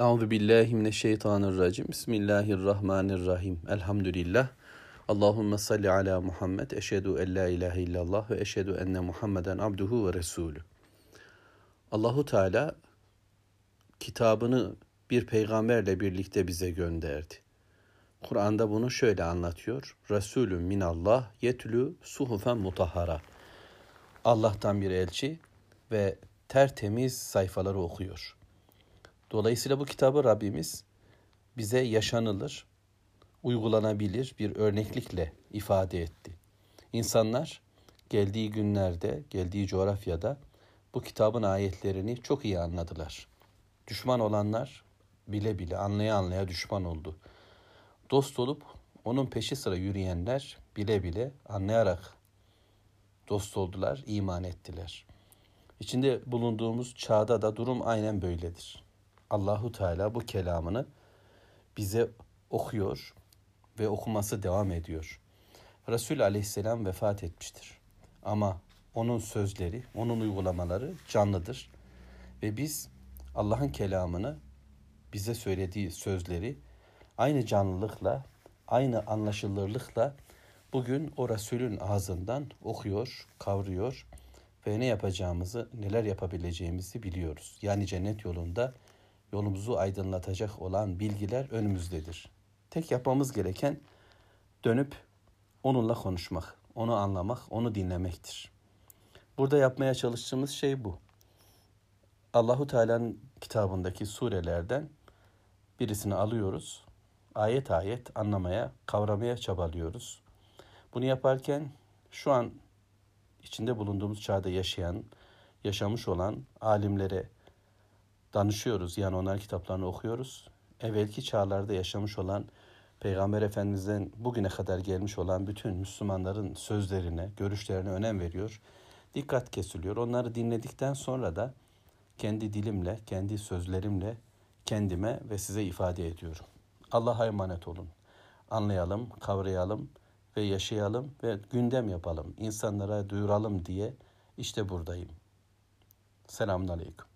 Euzu billahi mineşşeytanirracim. Bismillahirrahmanirrahim. Elhamdülillah. Allahumme salli ala Muhammed. Eşhedü en la ilahe illallah ve eşhedü enne Muhammeden abduhu ve resulü. Allahu Teala kitabını bir peygamberle birlikte bize gönderdi. Kur'an'da bunu şöyle anlatıyor. Resulün minallah yetlü suhufen mutahhara. Allah'tan bir elçi ve tertemiz sayfaları okuyor. Dolayısıyla bu kitabı Rabbimiz bize yaşanılır, uygulanabilir bir örneklikle ifade etti. İnsanlar geldiği günlerde, geldiği coğrafyada bu kitabın ayetlerini çok iyi anladılar. Düşman olanlar bile bile anlaya anlaya düşman oldu. Dost olup onun peşi sıra yürüyenler bile bile anlayarak dost oldular, iman ettiler. İçinde bulunduğumuz çağda da durum aynen böyledir. Allahu Teala bu kelamını bize okuyor ve okuması devam ediyor. Resul Aleyhisselam vefat etmiştir. Ama onun sözleri, onun uygulamaları canlıdır. Ve biz Allah'ın kelamını bize söylediği sözleri aynı canlılıkla, aynı anlaşılırlıkla bugün o Resulün ağzından okuyor, kavruyor ve ne yapacağımızı, neler yapabileceğimizi biliyoruz. Yani cennet yolunda yolumuzu aydınlatacak olan bilgiler önümüzdedir. Tek yapmamız gereken dönüp onunla konuşmak, onu anlamak, onu dinlemektir. Burada yapmaya çalıştığımız şey bu. Allahu Teala'nın kitabındaki surelerden birisini alıyoruz. Ayet ayet anlamaya, kavramaya çabalıyoruz. Bunu yaparken şu an içinde bulunduğumuz çağda yaşayan, yaşamış olan alimlere danışıyoruz. Yani onların kitaplarını okuyoruz. Evvelki çağlarda yaşamış olan Peygamber Efendimiz'den bugüne kadar gelmiş olan bütün Müslümanların sözlerine, görüşlerine önem veriyor. Dikkat kesiliyor. Onları dinledikten sonra da kendi dilimle, kendi sözlerimle kendime ve size ifade ediyorum. Allah'a emanet olun. Anlayalım, kavrayalım ve yaşayalım ve gündem yapalım. İnsanlara duyuralım diye işte buradayım. Selamun Aleyküm.